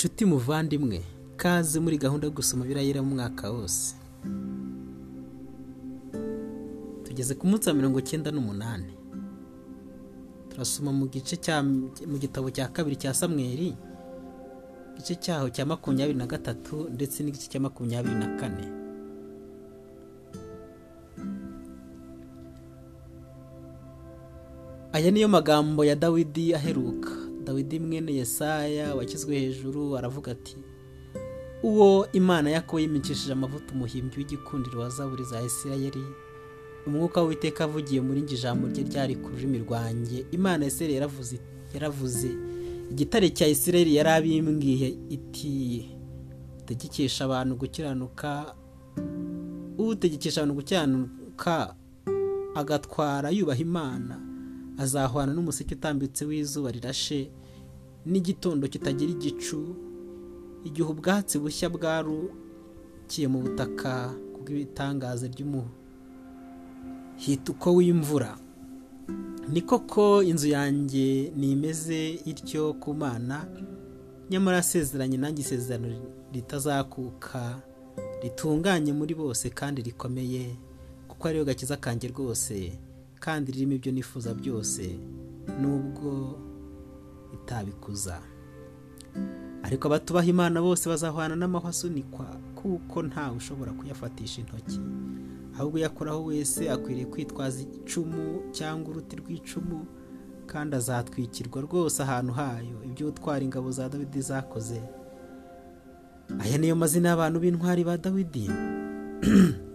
nshuti muvandimwe kaze muri gahunda yo gusoma birayira mu mwaka wose. Tugeze ku munsi wa mirongo icyenda n'umunani. Turasoma mu gice cya mu gitabo cya kabiri cya samweri igice cyaho cya makumyabiri na gatatu ndetse n'igice cya makumyabiri na kane. Aya niyo magambo ya dawidi aheruka. Dawidi mwene yesaya washyizwe hejuru aravuga ati uwo imana yakobo yimikishije amavuta umuhimbyi w'igikundiro wa zaburi za isirayeli umwuka w'iteka avugiye muri njye ijambo rye ryari ku rurimi rwanjye. Imana isirayeli yaravuze yaravuze igitare cya isirayeli yari abimbwiye iti utegekesha abantu gukiranuka utegekesha abantu gukiranuka agatwara yubaha imana azahwana n'umuseke utambitse w'izuba rirashe n'igitondo kitagira igicu igihe ubwatsi bushya bwarukiye mu butaka kubw'ibitangaza ry'umuhituko w'imvura. Ni koko inzu yanjye nimeze ityo ku mana nyamara asezeranye nanjye isezerano ritazakuka ritunganye muri bose kandi rikomeye kuko ariyo gakiza kanjye rwose. Kandi ririmo ibyo nifuza byose nubwo itabikuza. Ariko abatubaha imana bose bazahwana n'amahwa asunikwa kuko ntawe ushobora kuyafatisha intoki. Ahubwo uyakoraho wese akwiriye kwitwaza icumu cyangwa uruti rw'icumu kandi azatwikirwa rwose ahantu hayo. Ibyo utwara ingabo za dawidi zakoze. Aya niyo mazina y'abantu b'intwari ba dawidi.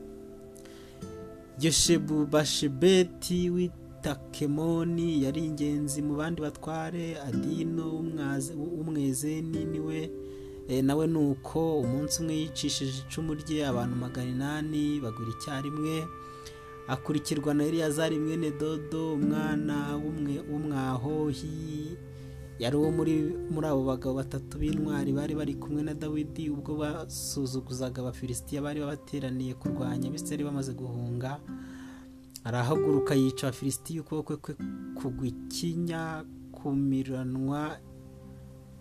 yoshebu bashebeti w'itakemoni yari ingenzi mu bandi batware adino w'umwezeni ni we nawe ni uko umunsi umwe yicishije icumu rye abantu magana inani bagura icyarimwe akurikirwa na eliyazari mwene dodo umwana w'umwahohi yari uwo muri abo bagabo batatu b'intwari bari bari kumwe na dawidi ubwo basuzuguzaga abafilisitiya bari babateraniye kurwanya abiseri bamaze guhunga arahaguruka yica abafilisitiya ukuboko kwe kugwa ikinya kumiranwa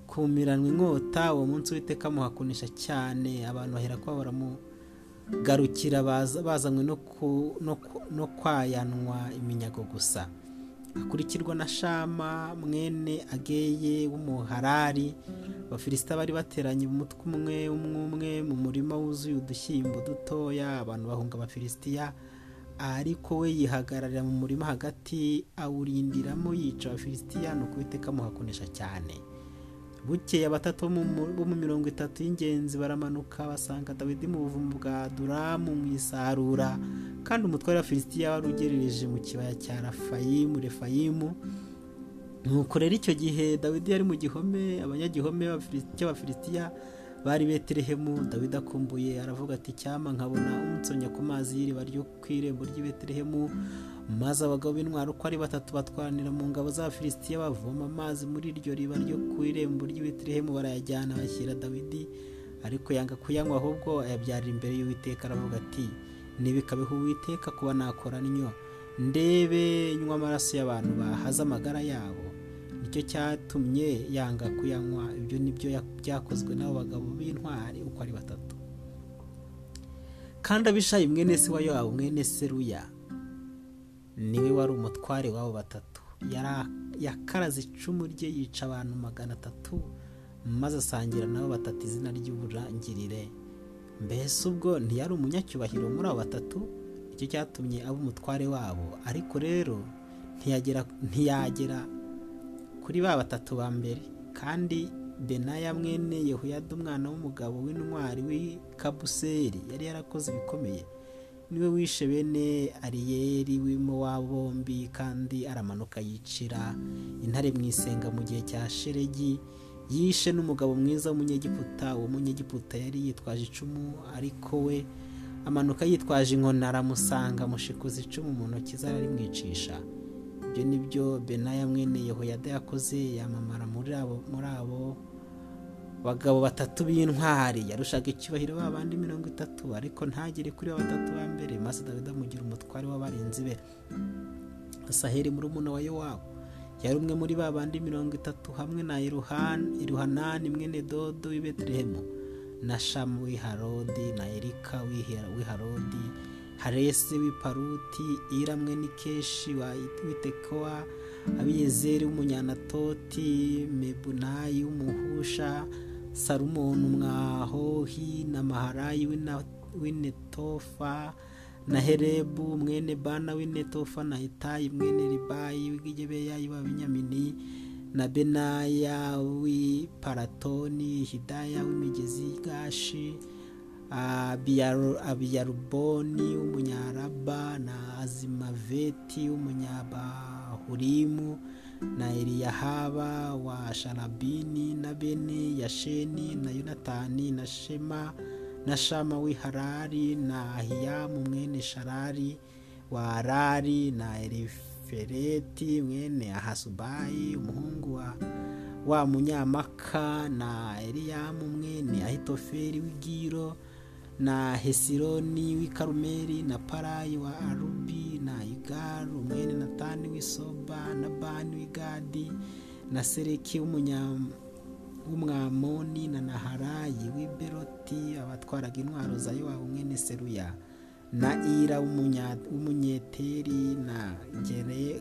kumiranwa inkota uwo munsi w'iteka amuhakunisha cyane abantu bahera kuba baramugarukira bazanywe no kwayanwa iminyago gusa. Akurikirwa na shama mwene ageye w'umuharari. Abafilisita bari bateranye umutwe umwe umwe mu murima wuzuye udushyimbo dutoya. Abantu bahunga abafilisitiya ariko we yihagararira mu murima hagati awurindiramo yica abafilisitiya ni ukubiteka amuhakonesha cyane. Bukeye abatatu bo mu mirongo itatu y'ingenzi baramanuka basanga dawidi mu buvumo bwa duramu mu isarura. Kandi umutware wa filisitiya wari ugerereje mu kibaya cya rafayimu refayimu. Nuko rero icyo gihe dawidi yari mu gihome abanyagihome cy'abafilisitiya bari betelehemu. Dawidi akumbuye aravuga ati cyama nkabona umutsonya ku mazi y'iriba ryo ku irembo ry'i betelehemu maze abagabo b'intwaro uko ari batatu batwanira mu ngabo z'abafilisitiya bavoma amazi muri iryo riba ryo ku irembo ry'i betelehemu barayajyana bashyira dawidi ariko yanga kuyanywa ahubwo ayabyarira imbere y'uwiteka aravuga ati ntibikabeho uwiteka kuba nakora nnyo ndebe nywa amaraso y'abantu bahaze amagara yabo. Nicyo cyatumye yanga kuyanywa. Ibyo ni byo byakozwe n'abo bagabo b'intwari uko ari batatu. Kandi abishaye mwene se wa yowabu mwene seruya ni we wari umutware w'abo batatu. Yakaraze icumu rye yica abantu magana atatu maze asangira nabo batatu izina ry'uburangirire. Mbese ubwo ntiyari umunyacyubahiro muri abo batatu? Nicyo cyatumye aba umutware wabo. Ariko rero ntiyagera kuri ba batatu ba mbere. Kandi benaya mwene yehoyada umwana w'umugabo w'intwari w'ikabuseri yari yarakoze ibikomeye. Niwe wishe bene ariyeri w'imo bombi kandi aramanuka yicira intare mu isenga mu gihe cya sheregi yishe n'umugabo mwiza w'umunyegiputa uwo munyegiputa yari yitwaje icumu ariko we amanuka yitwaje inkoni aramusanga amushikuza icumu mu ntoki ze ararimwicisha. Ibyo ni byo benaya mwene yehoyada yakoze yamamara muri abo muri abo bagabo batatu b'intwari. Yarushaga icyubahiro ba bandi mirongo itatu ariko ntagere kuri ba batatu ba mbere. Maze dawidi amugira umutware w'abarinzi be. Asaheri murumuna wa yowabu. Yari umwe muri ba bandi mirongo itatu hamwe na iruhanani mwene dodo w'i betelehemu na shamu w'i harodi na erika w'i harodi haresi w'i paruti ira mwene keshi w'i tekowa abiyezeri w'umunyanatoti mebunayi w'umuhusha salumoni umwahohi na maharayi w'inetofa na herebu mwene bana w'inetofa na itayi mwene ribayi w'igibeya w'abinyamini na benaya w'iparatoni hidaya w'imigezi gashi abiyaruboni w'umunyaraba na azimaveti w'umunyabahurimu na eliyahaba wa sharabini na bene yasheni na yonatani na shema na shama w'iharari na ahiyamu mwene sharari wa arari na elifereti mwene ahasubayi umuhungu wa wa munyamaka na eliyamu mwene ahitoferi w'igiro na hesironi w'i karumeli na parayi wa arubi na igaru mwene natani w'isoba na bani w'igadi na sereki w'umwamoni na naharayi w'iberoti abatwaraga intwaro za yowabu mwene seruya na ira w'umunyeteri na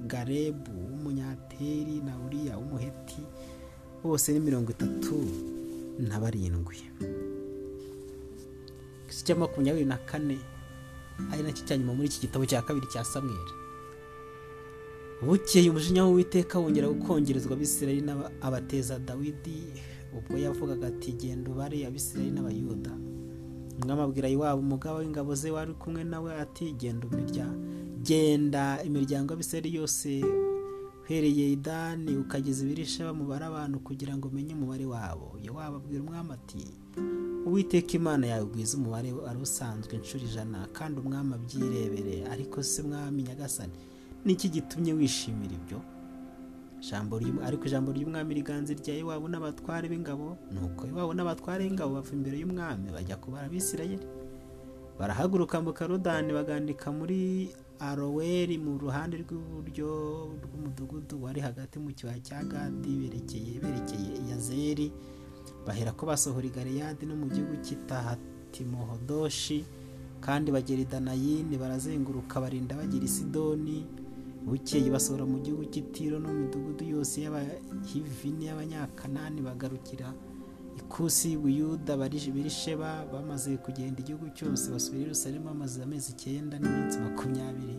garebu w'umunyateri na uriya w'umuheti bose ni mirongo itatu na barindwi. Igice cya makumyabiri na kane ari na cyo cya nyuma muri iki gitabo cya kabiri cya samweri bukeye umujinya w'uwiteka wongera gukongerezwa abisirayeli abateza dawidi ubwo yavugaga ati genda ubare abisirayeli n'abayuda. Umwami abwira iwabo umugabo w'ingabo ze wari kumwe nawe? Ati genda genda imiryango y'abisirayeli yose uhereye idani ukageza ibirisha bamubara abantu kugira ngo umenye umubare wabo. Iwabo abwira umwami ati uwiteka imana yawe ugwiza umubare wari usanzwe inshuro ijana kandi umwami abyirebere ariko se mwami nyagasani? Niki gitumye wishimira ibyo? Ariko ijambo ry'umwami riganza rya iwabo n'abatware b'ingabo? Nuko iwabo n'abatware b'ingabo bava imbere y'umwami bajya kubara abisirayeli barahaguruka mu karudani bagandika muri aroweri mu ruhande rw'iburyo rw'umudugudu wari hagati mu kibaya cya gadi berekeye berekeye iyazeri bahera ko basohora igaleyadi no mu gihugu cy'itahatimohodoshi kandi bagera i danayini barazenguruka barinda bagira isidoni bukeye basohora mu gihugu cy'itiro no mu midugudu yose y'abahivi n'iy'abanyakanani bagarukira ikusi buyuda birisheba bamaze kugenda igihugu cyose basubira i Yerusalemu bamaze amezi icyenda n'iminsi makumyabiri.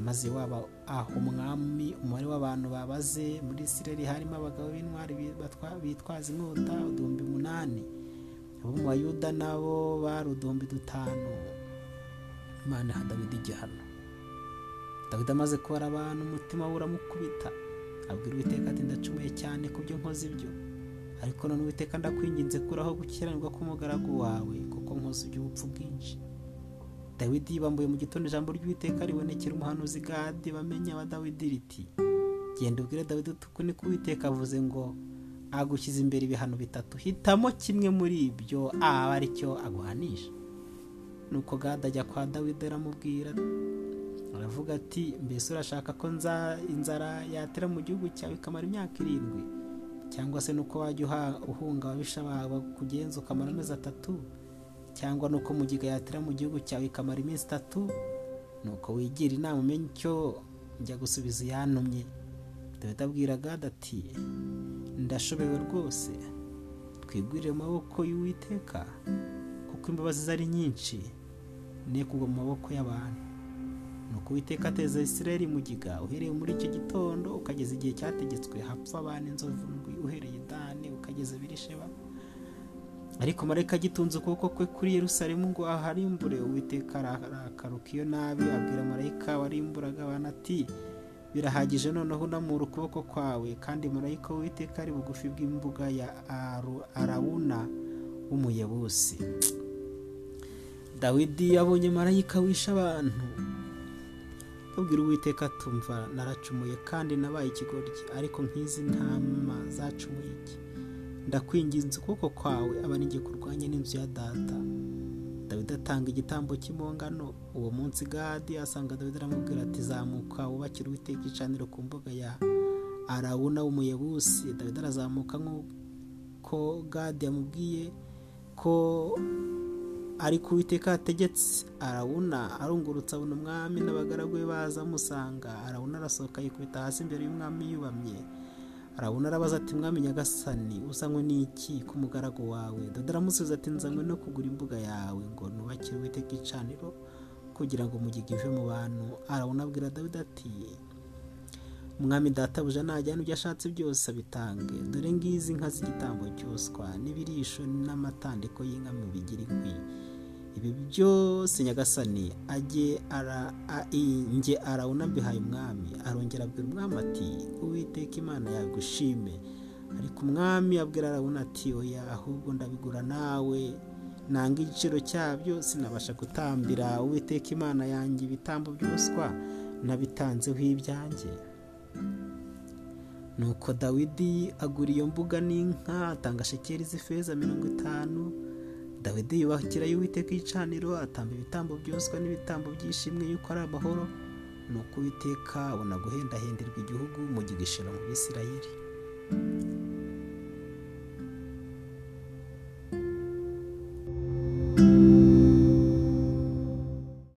Maze waba aho umwami umubare w'abantu babaze muri isirayeli harimo abagabo b'intwari bitwaza inkota uduhumbi umunani. Abo mu bayuda nabo bari uduhumbi dutanu. Imana ha dawidi igihano. Dawidi amaze kubara abantu umutima we uramukubita. Abwira uwiteka ati ndacumuye cyane ku byo nkoze ibyo. Ariko none uwiteka ndakwinginze kuraho gukiranirwa k'umugaragu wawe kuko nkoze iby'ubupfu bwinshi. Dawidi bambuye mu gitondo ijambo ry'uwiteka ribonekera umuhanuzi gadi bamenya wa dawidi riti genda ubwire dawidi utuku niko uwiteka avuze ngo agushyize imbere ibihano bitatu hitamo kimwe muri ibyo aba ari cyo aguhanisha. Nuko gadi ajya kwa dawidi aramubwira aravuga ati mbese urashaka ko nza inzara yatera mu gihugu cyawe ikamara imyaka irindwi? Cyangwa se nuko wajya uhunga ababisha bawe kugenza ukamara amezi atatu? Cyangwa nuko mugiga yatera mu gihugu cyawe ikamara iminsi itatu? Nuko wigira inama umenye icyo njya gusubiza iyantumye. Dawidi abwira ati ndashobewe rwose. Twigurire mu maboko y'uwiteka kuko imbabazi ze ari nyinshi. Ne kugwa mu maboko y'abantu. Nuko uwiteka ateza isirayeli mugiga uhereye muri icyo gitondo ukageza igihe cyategetswe hapfa abana inzovu ndwi uhereye idani ukageza birisheba ariko marayika agitunze ukuboko kwe kuri yerusalemu ngo aharimbure. Uwiteka arakaruka iyo nabi abwira marayika warimburaga abantu ati birahagije noneho unamura ukuboko kwawe. Kandi marayika w'uwiteka ari bugufi bw'imbuga ya arawuna w'umuyebusi. Dawidi yabonye marayika wishe abantu. Babwira uwiteka tumva naracumuye kandi nabaye ikigoryi ariko nk'izi ntama zacumuye iki? Ndakwinginze ukuboko kwawe aba n'igihe kurwanya n'inzu ya data. Dawidi atanga igitambo cy'impongano uwo munsi gadi asanga dawidi aramubwira ati zamuka wubakire uwiteka icaniro ku mbuga ya arawuna w'umuyebusi. Dawidi arazamuka nk'uko gadi yamubwiye ko ari ku witeka yategetse arawuna arungurutsa abona umwami n'abagaragu be baza amusanga arawuna arasohoka yikubita hasi imbere y'umwami yubamye arabona arabaza ati mwami nyagasani uzanywe n'iki ku mugaragu wawe? Dore aramusubiza ati nzanywe no kugura imbuga yawe ngo nubakire uwiteka icaniro kugira ngo umugigi uve mu bantu. Arabona abwira dawidi ati umwami databuja najyana ibyo ashatse byose abitange. Dore ngizi inka z'igitambo cyoswa n'ibirisho n'amatandiko y'inka mu bigira inkwi ibi byose nyagasani ajye ara nge arawuna mbihaye umwami. Arongera abwira umwami ati uwiteka imana yagushime ariko umwami abwira arawuna ati oya ahubwo ndabigura nawe. Nanga igiciro cyabyo sinabasha gutambira uwiteka imana yanjye ibitambo byoswa nabitanzeho ibyanjye. Nuko dawidi agura iyo mbuga n'inka atanga shekeri z'ifeza mirongo itanu. Dawidi yubakira y'uwiteka igicaniro atamba ibitambo byoswa n'ibitambo byishimwe yuko ari amahoro. Nuko uwiteka abona guhendahenderwa igihugu mu gigishiro mu bisirayeli.